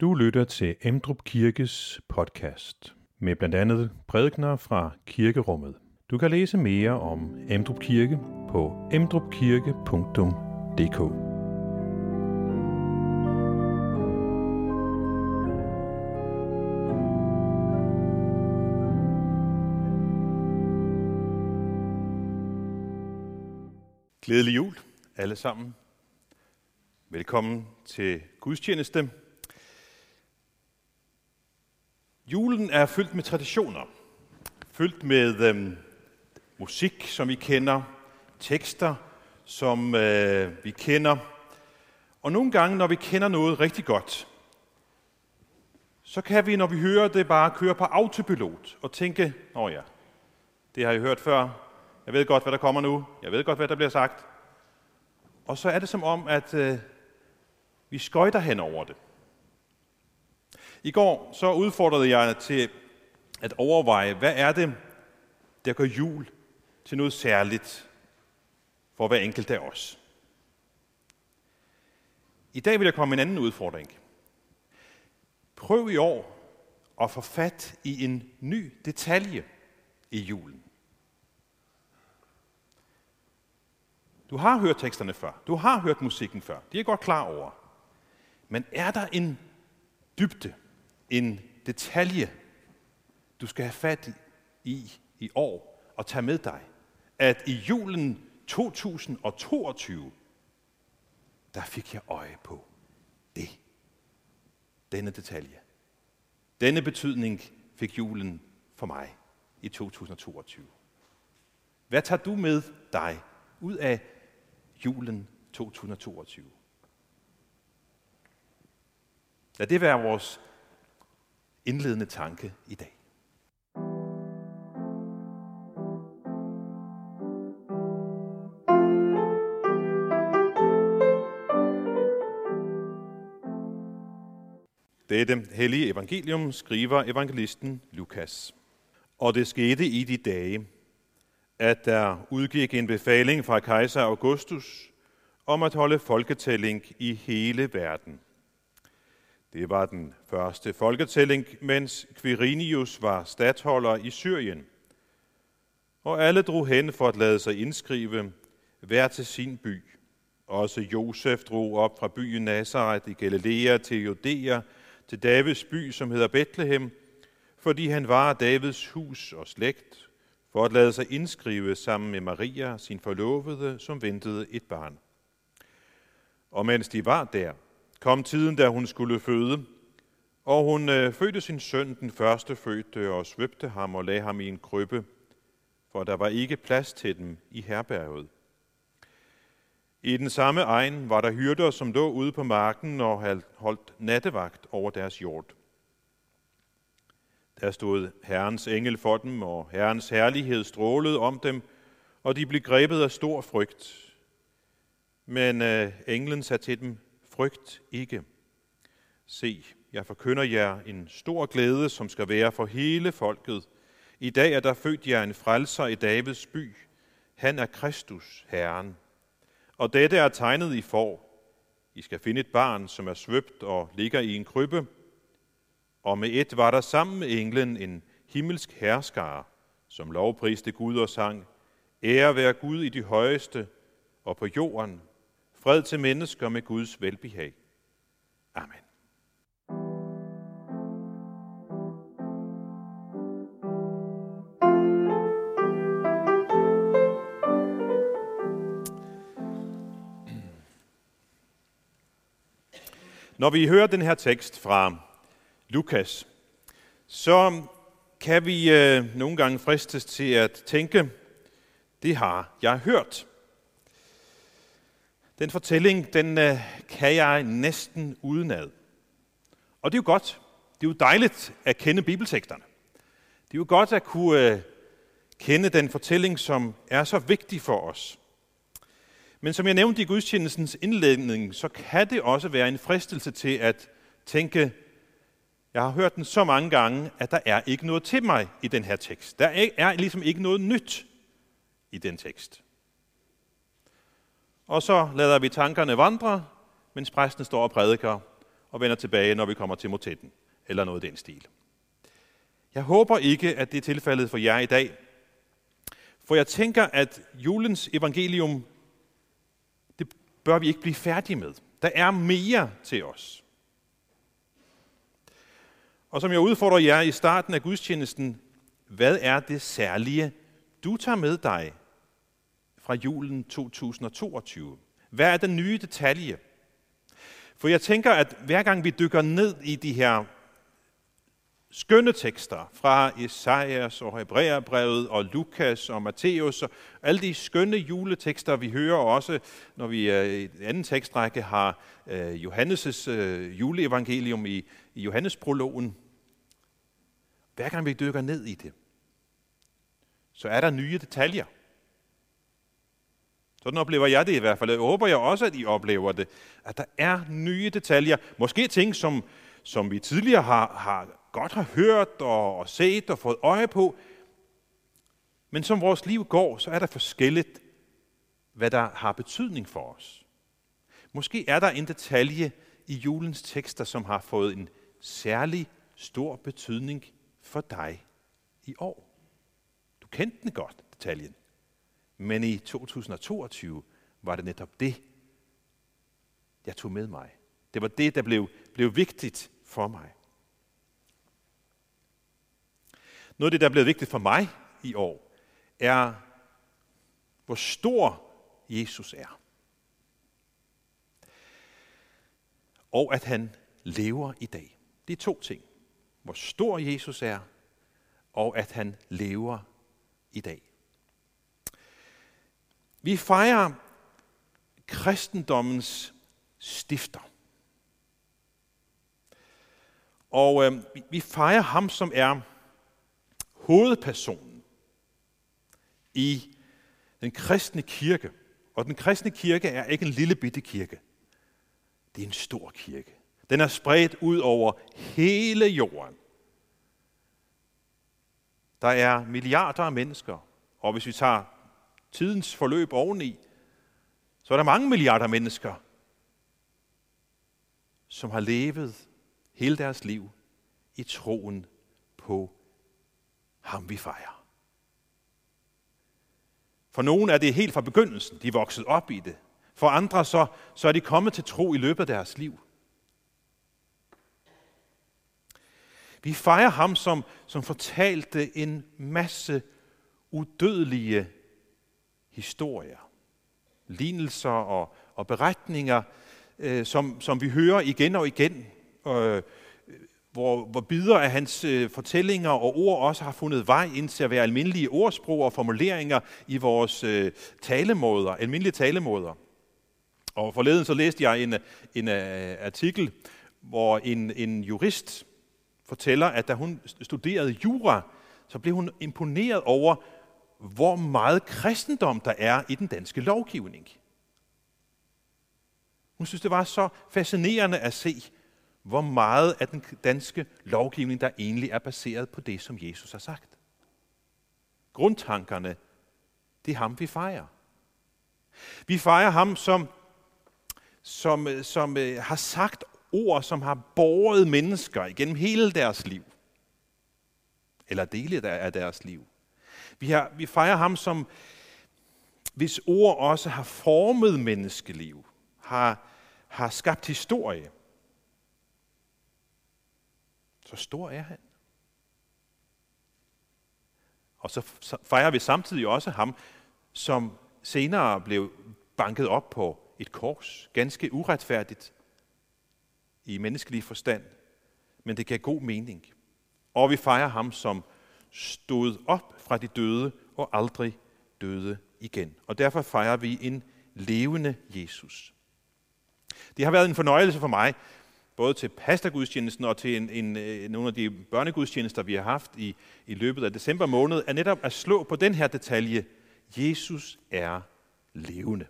Du lytter til Emdrup Kirkes podcast med blandt andet prædikner fra kirkerummet. Du kan læse mere om Emdrup Kirke på emdrupkirke.dk. Glædelig jul alle sammen. Velkommen til gudstjeneste. Julen er fyldt med traditioner, fyldt med øhm, musik, som vi kender, tekster, som øh, vi kender. Og nogle gange, når vi kender noget rigtig godt, så kan vi, når vi hører det, bare køre på autopilot og tænke, nå ja, det har jeg hørt før, jeg ved godt, hvad der kommer nu, jeg ved godt, hvad der bliver sagt. Og så er det som om, at øh, vi skøjter hen over det. I går så udfordrede jeg til at overveje, hvad er det, der gør jul til noget særligt for hver enkelt af os. I dag vil jeg komme med en anden udfordring. Prøv i år at få fat i en ny detalje i julen. Du har hørt teksterne før. Du har hørt musikken før. Det er godt klar over. Men er der en dybde, en detalje, du skal have fat i i år og tage med dig, at i julen 2022, der fik jeg øje på det. Denne detalje. Denne betydning fik julen for mig i 2022. Hvad tager du med dig ud af julen 2022? Lad det være vores indledende tanke i dag. Dette hellige evangelium skriver evangelisten Lukas. Og det skete i de dage, at der udgik en befaling fra kejser Augustus om at holde folketælling i hele verden. Det var den første folketælling, mens Quirinius var stattholder i Syrien. Og alle drog hen for at lade sig indskrive, hver til sin by. Også Josef drog op fra byen Nazareth i Galilea til Judæa, til Davids by, som hedder Bethlehem, fordi han var Davids hus og slægt, for at lade sig indskrive sammen med Maria, sin forlovede, som ventede et barn. Og mens de var der, kom tiden, da hun skulle føde, og hun øh, fødte sin søn, den første fødte, og svøbte ham og lagde ham i en krybbe, for der var ikke plads til dem i herberget. I den samme egen var der hyrder, som lå ude på marken og holdt nattevagt over deres jord. Der stod Herrens engel for dem, og Herrens herlighed strålede om dem, og de blev grebet af stor frygt. Men øh, englen sagde til dem, frygt ikke. Se, jeg forkynder jer en stor glæde, som skal være for hele folket. I dag er der født jer en frelser i Davids by. Han er Kristus, Herren. Og dette er tegnet i for. I skal finde et barn, som er svøbt og ligger i en krybbe. Og med et var der sammen med englen en himmelsk herskare, som lovpriste Gud og sang, Ære være Gud i de højeste, og på jorden Fred til mennesker med Guds velbehag. Amen. Når vi hører den her tekst fra Lukas, så kan vi øh, nogle gange fristes til at tænke, det har jeg hørt. Den fortælling, den øh, kan jeg næsten udenad. Og det er jo godt. Det er jo dejligt at kende bibelteksterne. Det er jo godt at kunne øh, kende den fortælling, som er så vigtig for os. Men som jeg nævnte i gudstjenestens indledning, så kan det også være en fristelse til at tænke, jeg har hørt den så mange gange, at der er ikke noget til mig i den her tekst. Der er ligesom ikke noget nyt i den tekst. Og så lader vi tankerne vandre, mens præsten står og prædiker, og vender tilbage, når vi kommer til motetten, eller noget i den stil. Jeg håber ikke, at det er tilfældet for jer i dag, for jeg tænker, at julens evangelium, det bør vi ikke blive færdige med. Der er mere til os. Og som jeg udfordrer jer i starten af gudstjenesten, hvad er det særlige, du tager med dig fra julen 2022? Hvad er den nye detalje? For jeg tænker, at hver gang vi dykker ned i de her skønne tekster fra Esajas og Hebræerbrevet og Lukas og Matthæus og alle de skønne juletekster, vi hører også, når vi øh, i i anden tekstrække har øh, Johannes' øh, juleevangelium i, i Johannesprologen. Hver gang vi dykker ned i det, så er der nye detaljer. Sådan oplever jeg det i hvert fald. Jeg håber jeg også, at I oplever det. At der er nye detaljer. Måske ting, som, som vi tidligere har, har godt har hørt og, og set og fået øje på. Men som vores liv går, så er der forskelligt, hvad der har betydning for os. Måske er der en detalje i julens tekster, som har fået en særlig stor betydning for dig i år. Du kendte den godt, detaljen. Men i 2022 var det netop det, jeg tog med mig. Det var det, der blev, blev vigtigt for mig. Noget af det, der er blevet vigtigt for mig i år, er, hvor stor Jesus er. Og at han lever i dag. Det er to ting. Hvor stor Jesus er, og at han lever i dag. Vi fejrer kristendommens stifter. Og øh, vi fejrer ham, som er hovedpersonen i den kristne kirke. Og den kristne kirke er ikke en lille bitte kirke. Det er en stor kirke. Den er spredt ud over hele jorden. Der er milliarder af mennesker, og hvis vi tager tidens forløb oveni, så er der mange milliarder mennesker, som har levet hele deres liv i troen på ham vi fejrer. For nogle er det helt fra begyndelsen, de er vokset op i det. For andre så, så er de kommet til tro i løbet af deres liv. Vi fejrer ham, som, som fortalte en masse udødelige historier, lignelser og, og beretninger, øh, som, som vi hører igen og igen. Øh, hvor, hvor bidder af hans øh, fortællinger og ord også har fundet vej ind til at være almindelige ordsprog og formuleringer i vores øh, talemåder, almindelige talemåder. Og forleden så læste jeg en, en uh, artikel, hvor en, en jurist fortæller, at da hun studerede jura, så blev hun imponeret over, hvor meget kristendom der er i den danske lovgivning. Hun synes, det var så fascinerende at se, hvor meget af den danske lovgivning, der egentlig er baseret på det, som Jesus har sagt. Grundtankerne, det er ham, vi fejrer. Vi fejrer ham, som, som, som øh, har sagt ord, som har båret mennesker igennem hele deres liv. Eller dele af deres liv. Vi, har, vi fejrer ham, som hvis ord også har formet menneskeliv, har, har skabt historie. Så stor er han. Og så fejrer vi samtidig også ham, som senere blev banket op på et kors, ganske uretfærdigt i menneskelig forstand, men det gav god mening. Og vi fejrer ham, som stod op fra de døde og aldrig døde igen. Og derfor fejrer vi en levende Jesus. Det har været en fornøjelse for mig både til pastorgudstjenesten og til en, en, en, nogle af de børnegudstjenester, vi har haft i, i løbet af december måned, er netop at slå på den her detalje. Jesus er levende.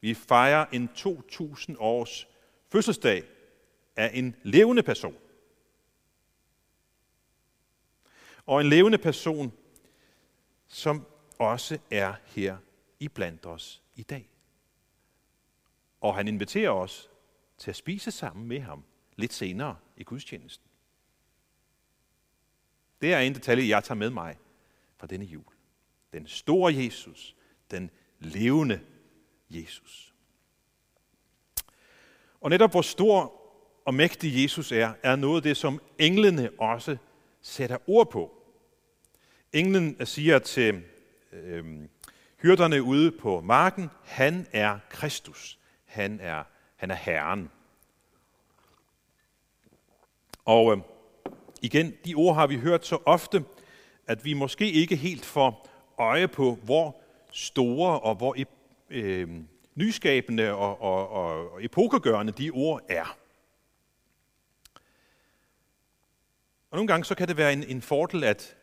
Vi fejrer en 2000 års fødselsdag af en levende person. Og en levende person, som også er her i blandt os i dag. Og han inviterer os til at spise sammen med ham lidt senere i gudstjenesten. Det er en detalje, jeg tager med mig fra denne jul. Den store Jesus, den levende Jesus. Og netop hvor stor og mægtig Jesus er, er noget af det, som englene også sætter ord på. Englen siger til øh, hyrderne ude på marken, han er Kristus. Han er, han er Herren. Og øh, igen, de ord har vi hørt så ofte, at vi måske ikke helt får øje på, hvor store og hvor øh, nyskabende og, og, og, og epokegørende de ord er. Og nogle gange så kan det være en, en fordel at,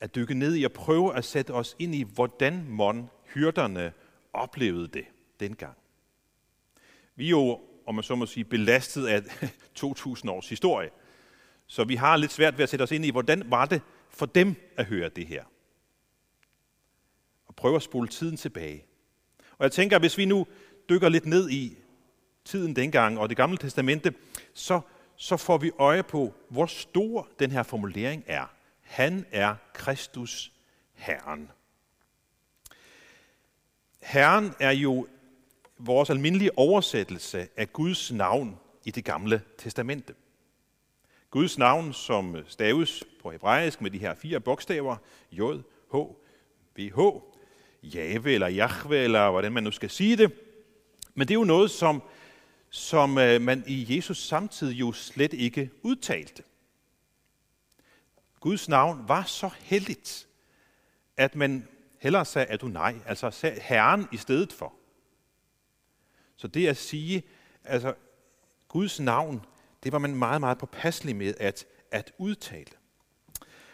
at dykke ned i og prøve at sætte os ind i, hvordan mon hyrderne oplevede det dengang. Vi er jo, om man så må sige, belastet af 2000 års historie. Så vi har lidt svært ved at sætte os ind i, hvordan var det for dem at høre det her. Og prøve at spole tiden tilbage. Og jeg tænker, at hvis vi nu dykker lidt ned i tiden dengang og det gamle testamente, så, så får vi øje på, hvor stor den her formulering er. Han er Kristus Herren. Herren er jo vores almindelige oversættelse af Guds navn i det gamle testamente. Guds navn, som staves på hebraisk med de her fire bogstaver, J, H, V, H, Jave eller Jahve, eller hvordan man nu skal sige det. Men det er jo noget, som, som øh, man i Jesus samtidig jo slet ikke udtalte. Guds navn var så heldigt, at man hellere sagde Adonai, altså sagde Herren i stedet for. Så det at sige, altså Guds navn, det var man meget, meget påpasselig med at, at udtale.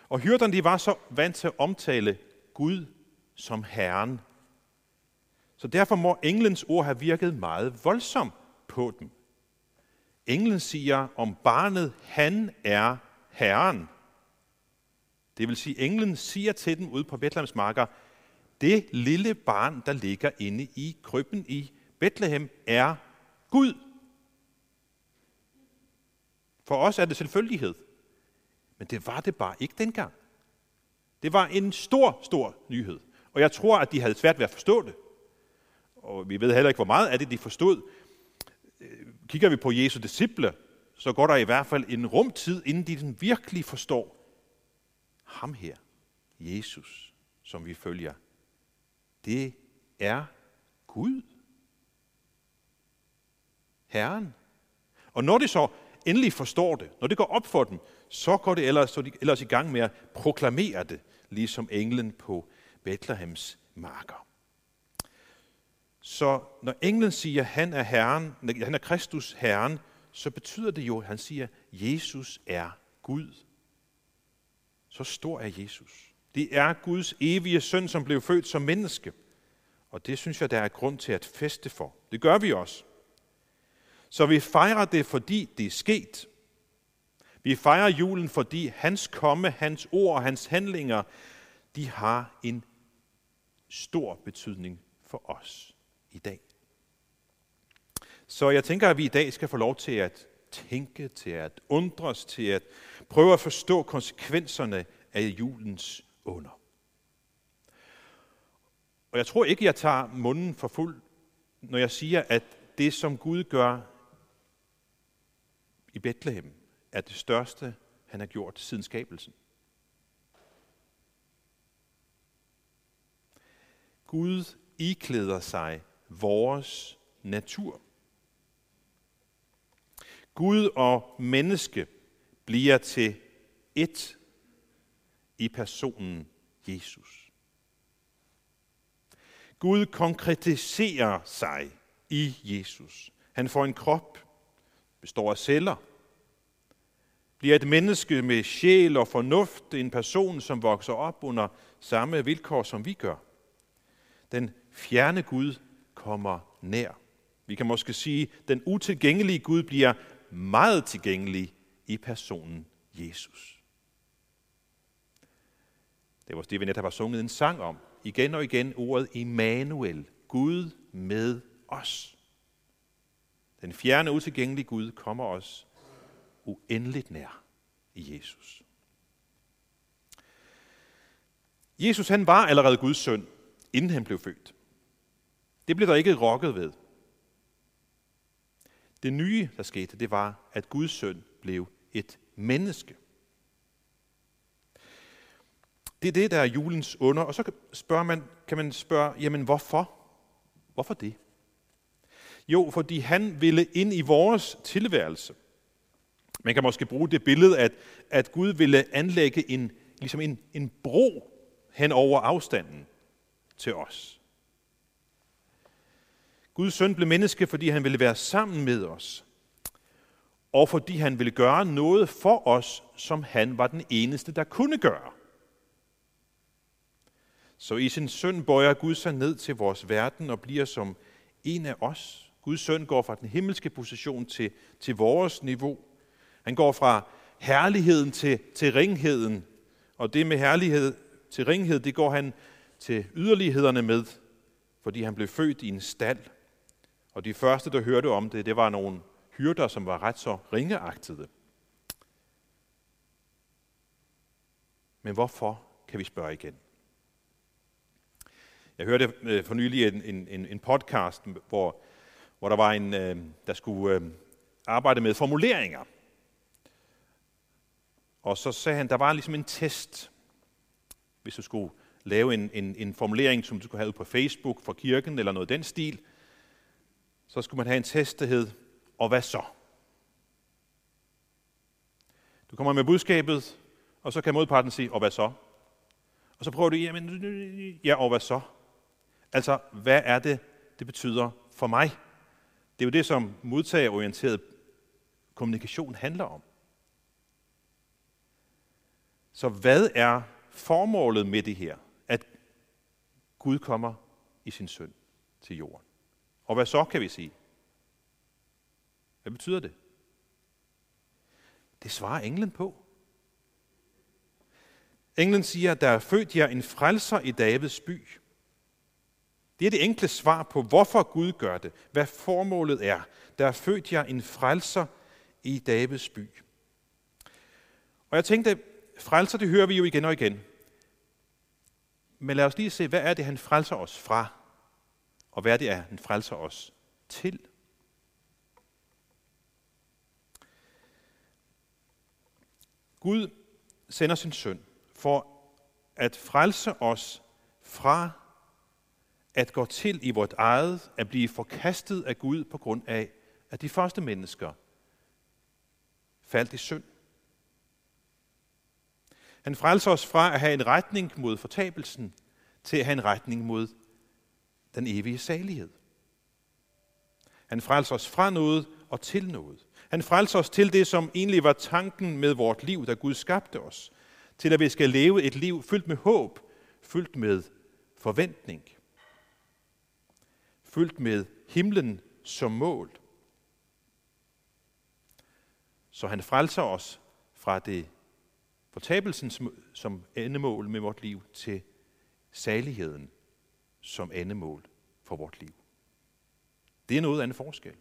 Og hyrderne de var så vant til at omtale Gud som Herren. Så derfor må englens ord have virket meget voldsomt på dem. Englen siger om barnet, han er Herren. Det vil sige, englen siger til dem ude på Bethlehems marker, det lille barn, der ligger inde i krybben i Bethlehem, er Gud. For os er det selvfølgelighed. Men det var det bare ikke dengang. Det var en stor, stor nyhed. Og jeg tror, at de havde svært ved at forstå det. Og vi ved heller ikke, hvor meget af det de forstod. Øh, kigger vi på Jesu disciple, så går der i hvert fald en rumtid, inden de virkelig forstår ham her, Jesus, som vi følger. Det er Gud. Herren. Og når de så endelig forstår det, når det går op for dem, så går det ellers, så de ellers i gang med at proklamere det, ligesom englen på Bethlehems marker. Så når englen siger, han er Herren, han er Kristus Herren, så betyder det jo, at han siger, Jesus er Gud. Så stor er Jesus. Det er Guds evige søn, som blev født som menneske. Og det synes jeg, der er grund til at feste for. Det gør vi også. Så vi fejrer det, fordi det er sket. Vi fejrer julen, fordi hans komme, hans ord og hans handlinger, de har en stor betydning for os i dag. Så jeg tænker, at vi i dag skal få lov til at tænke, til at undres, til at prøver at forstå konsekvenserne af julens under. Og jeg tror ikke, jeg tager munden for fuld, når jeg siger, at det, som Gud gør i Bethlehem, er det største, han har gjort siden skabelsen. Gud iklæder sig vores natur. Gud og menneske bliver til et i personen Jesus. Gud konkretiserer sig i Jesus. Han får en krop, består af celler, bliver et menneske med sjæl og fornuft, en person, som vokser op under samme vilkår, som vi gør. Den fjerne Gud kommer nær. Vi kan måske sige, at den utilgængelige Gud bliver meget tilgængelig i personen Jesus. Det var det, vi netop har sunget en sang om. Igen og igen ordet Immanuel, Gud med os. Den fjerne, utilgængelige Gud kommer os uendeligt nær i Jesus. Jesus han var allerede Guds søn, inden han blev født. Det blev der ikke rokket ved. Det nye, der skete, det var, at Guds søn blev et menneske. Det er det, der er julens under. Og så spørger man, kan man spørge, jamen hvorfor? Hvorfor det? Jo, fordi han ville ind i vores tilværelse. Man kan måske bruge det billede, at, at Gud ville anlægge en, ligesom en, en bro hen over afstanden til os. Guds søn blev menneske, fordi han ville være sammen med os, og fordi han ville gøre noget for os, som han var den eneste, der kunne gøre. Så i sin søn bøjer Gud sig ned til vores verden og bliver som en af os. Guds søn går fra den himmelske position til, til vores niveau. Han går fra herligheden til, til ringheden. Og det med herlighed til ringhed, det går han til yderlighederne med, fordi han blev født i en stald. Og de første, der hørte om det, det var nogle hyrder, som var ret så ringeagtede. Men hvorfor, kan vi spørge igen. Jeg hørte øh, for nylig en, en, en podcast, hvor, hvor der var en, øh, der skulle øh, arbejde med formuleringer. Og så sagde han, der var ligesom en test, hvis du skulle lave en, en, en formulering, som du skulle have på Facebook for kirken, eller noget den stil, så skulle man have en test, der hed, og hvad så? Du kommer med budskabet, og så kan modparten sige, og hvad så? Og så prøver du, jamen, ja, og hvad så? Altså, hvad er det, det betyder for mig? Det er jo det, som modtagerorienteret kommunikation handler om. Så hvad er formålet med det her? At Gud kommer i sin søn til jorden. Og hvad så kan vi sige? Hvad betyder det? Det svarer englen på. Englen siger, at der er født jer en frelser i Davids by. Det er det enkle svar på, hvorfor Gud gør det, hvad formålet er. Der er født jer en frelser i Davids by. Og jeg tænkte, frelser, det hører vi jo igen og igen. Men lad os lige se, hvad er det, han frelser os fra? Og hvad er det, han frelser os til? Gud sender sin søn for at frelse os fra at gå til i vort eget, at blive forkastet af Gud på grund af, at de første mennesker faldt i synd. Han frelser os fra at have en retning mod fortabelsen, til at have en retning mod den evige salighed. Han frelser os fra noget og til noget. Han frelser os til det, som egentlig var tanken med vort liv, da Gud skabte os. Til at vi skal leve et liv fyldt med håb, fyldt med forventning. Fyldt med himlen som mål. Så han frelser os fra det fortabelsen som endemål med vort liv til saligheden som endemål for vort liv. Det er noget af en forskel.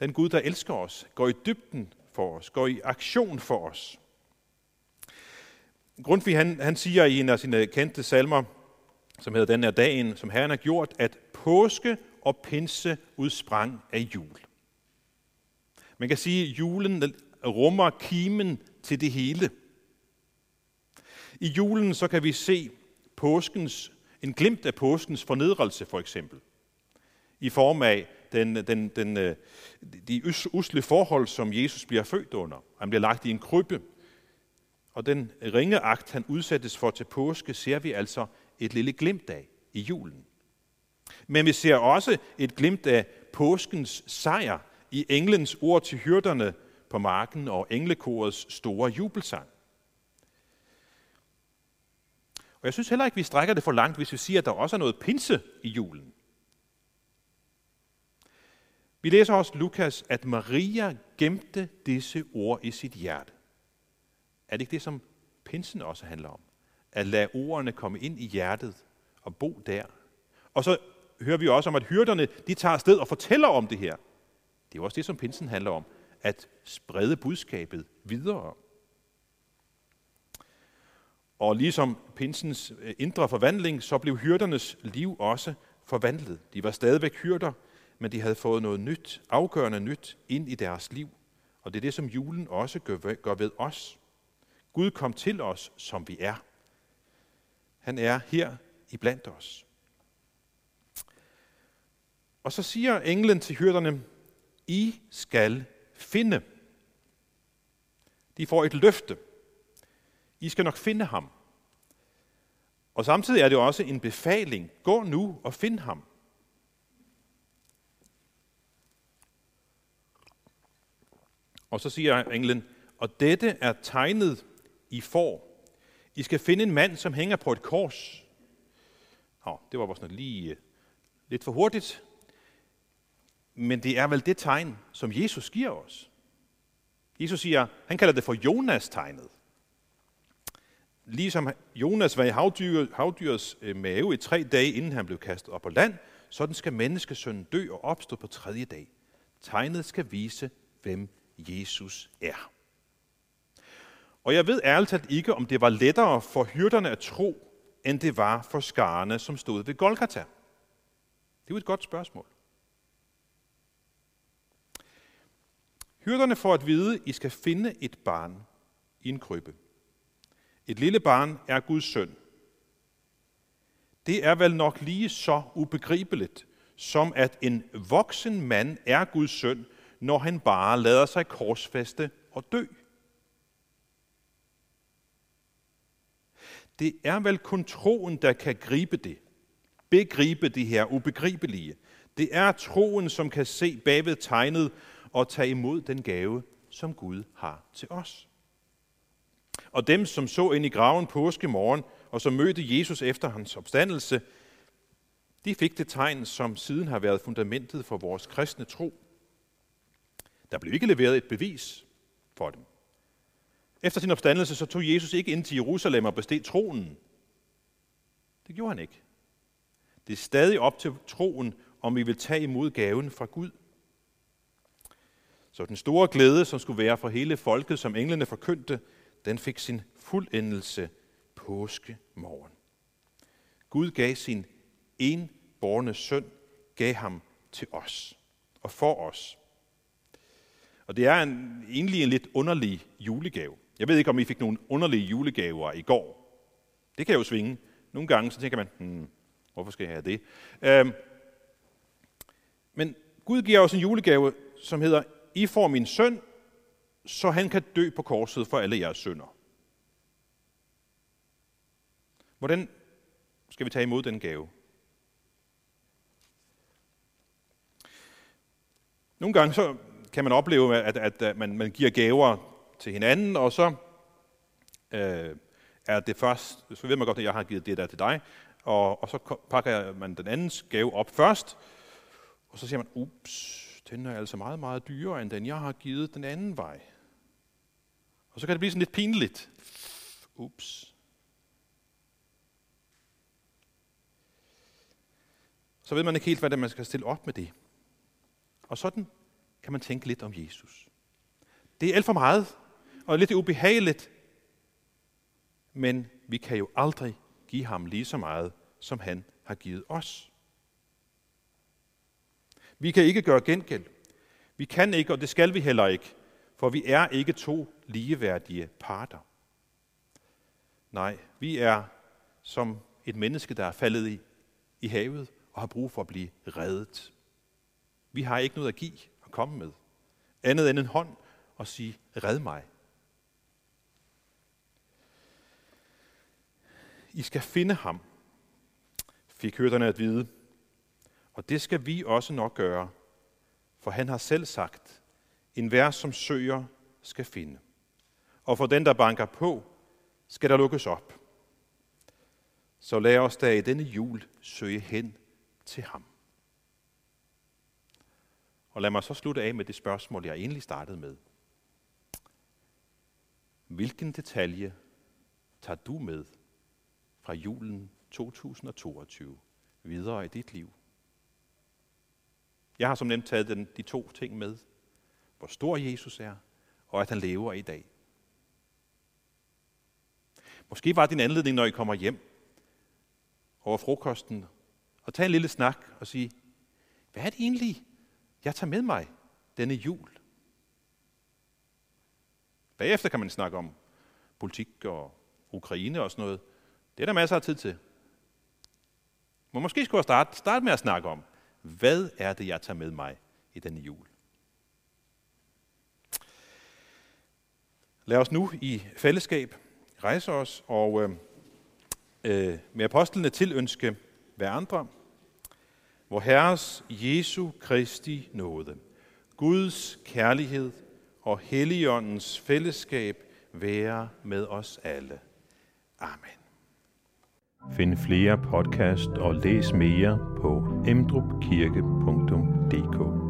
Den Gud, der elsker os, går i dybden for os, går i aktion for os. Grundtvig han, han siger i en af sine kendte salmer, som hedder Den er dagen, som Herren har gjort, at påske og pinse udsprang af jul. Man kan sige, at julen rummer kimen til det hele. I julen så kan vi se påskens, en glimt af påskens fornedrelse for eksempel, i form af den, den, den, øh, de usle forhold, som Jesus bliver født under. Han bliver lagt i en krybbe, og den ringeagt, han udsættes for til påske, ser vi altså et lille glimt af i julen. Men vi ser også et glimt af påskens sejr i englens ord til hyrderne på marken og englekorets store jubelsang. Og jeg synes heller ikke, vi strækker det for langt, hvis vi siger, at der også er noget pinse i julen. Vi læser også Lukas, at Maria gemte disse ord i sit hjerte. Er det ikke det, som pinsen også handler om? At lade ordene komme ind i hjertet og bo der. Og så hører vi også om, at hyrderne de tager afsted og fortæller om det her. Det er også det, som pinsen handler om. At sprede budskabet videre. Og ligesom pinsens øh, indre forvandling, så blev hyrdernes liv også forvandlet. De var stadigvæk hyrder, men de havde fået noget nyt, afgørende nyt, ind i deres liv. Og det er det, som julen også gør ved os. Gud kom til os, som vi er. Han er her i blandt os. Og så siger englen til hyrderne, I skal finde. De får et løfte. I skal nok finde ham. Og samtidig er det også en befaling. Gå nu og find ham. Og så siger englen, og dette er tegnet, I får. I skal finde en mand, som hænger på et kors. Nå, det var bare sådan lige øh, lidt for hurtigt. Men det er vel det tegn, som Jesus giver os. Jesus siger, han kalder det for Jonas-tegnet. Ligesom Jonas var i havdyr, havdyrets øh, mave i tre dage, inden han blev kastet op på land, sådan skal menneskesønnen dø og opstå på tredje dag. Tegnet skal vise, hvem Jesus er. Og jeg ved ærligt talt ikke, om det var lettere for hyrderne at tro, end det var for skarne, som stod ved Golgata. Det er jo et godt spørgsmål. Hyrderne får at vide, at I skal finde et barn i en krybbe. Et lille barn er Guds søn. Det er vel nok lige så ubegribeligt, som at en voksen mand er Guds søn, når han bare lader sig korsfeste og dø. Det er vel kun troen, der kan gribe det. Begribe det her ubegribelige. Det er troen, som kan se bagved tegnet og tage imod den gave, som Gud har til os. Og dem, som så ind i graven påske morgen, og som mødte Jesus efter hans opstandelse, de fik det tegn, som siden har været fundamentet for vores kristne tro. Der blev ikke leveret et bevis for dem. Efter sin opstandelse så tog Jesus ikke ind til Jerusalem og besteg tronen. Det gjorde han ikke. Det er stadig op til troen, om vi vil tage imod gaven fra Gud. Så den store glæde, som skulle være for hele folket, som englene forkyndte, den fik sin fuldendelse påske morgen. Gud gav sin enborne søn, gav ham til os og for os. Og det er en, egentlig en lidt underlig julegave. Jeg ved ikke, om I fik nogle underlige julegaver i går. Det kan jo svinge. Nogle gange så tænker man, hmm, hvorfor skal jeg have det? Øhm, men Gud giver os en julegave, som hedder, I får min søn, så han kan dø på korset for alle jeres sønder. Hvordan skal vi tage imod den gave? Nogle gange så kan man opleve, at, at, at man, man giver gaver til hinanden, og så øh, er det først, så ved man godt, at jeg har givet det der til dig, og, og så pakker man den andens gave op først, og så siger man, ups, den er altså meget, meget dyrere, end den jeg har givet den anden vej. Og så kan det blive sådan lidt pinligt. Ups. Så ved man ikke helt, hvad det er, man skal stille op med det. Og sådan kan man tænke lidt om Jesus. Det er alt for meget, og lidt ubehageligt, men vi kan jo aldrig give ham lige så meget, som han har givet os. Vi kan ikke gøre gengæld. Vi kan ikke, og det skal vi heller ikke, for vi er ikke to ligeværdige parter. Nej, vi er som et menneske, der er faldet i, i havet og har brug for at blive reddet. Vi har ikke noget at give at komme med. Andet end en hånd og sige, red mig. I skal finde ham, fik hørterne at vide. Og det skal vi også nok gøre, for han har selv sagt, en vær som søger skal finde. Og for den, der banker på, skal der lukkes op. Så lad os da i denne jul søge hen til ham. Og lad mig så slutte af med det spørgsmål, jeg egentlig startede med. Hvilken detalje tager du med fra julen 2022 videre i dit liv Jeg har som nemt taget den, de to ting med. Hvor stor Jesus er, og at han lever i dag. Måske var din anledning, når I kommer hjem over frokosten, og tage en lille snak og sige, hvad er det egentlig, jeg tager med mig denne jul? Bagefter kan man snakke om politik og Ukraine og sådan noget. Det er der masser af tid til. Men måske skulle jeg starte, starte med at snakke om, hvad er det, jeg tager med mig i denne jul? Lad os nu i fællesskab rejse os og øh, øh med apostlene tilønske hverandre andre, hvor Herres Jesu Kristi nåde, Guds kærlighed og Helligåndens fællesskab være med os alle. Amen. Find flere podcast og læs mere på emdrupkirke.dk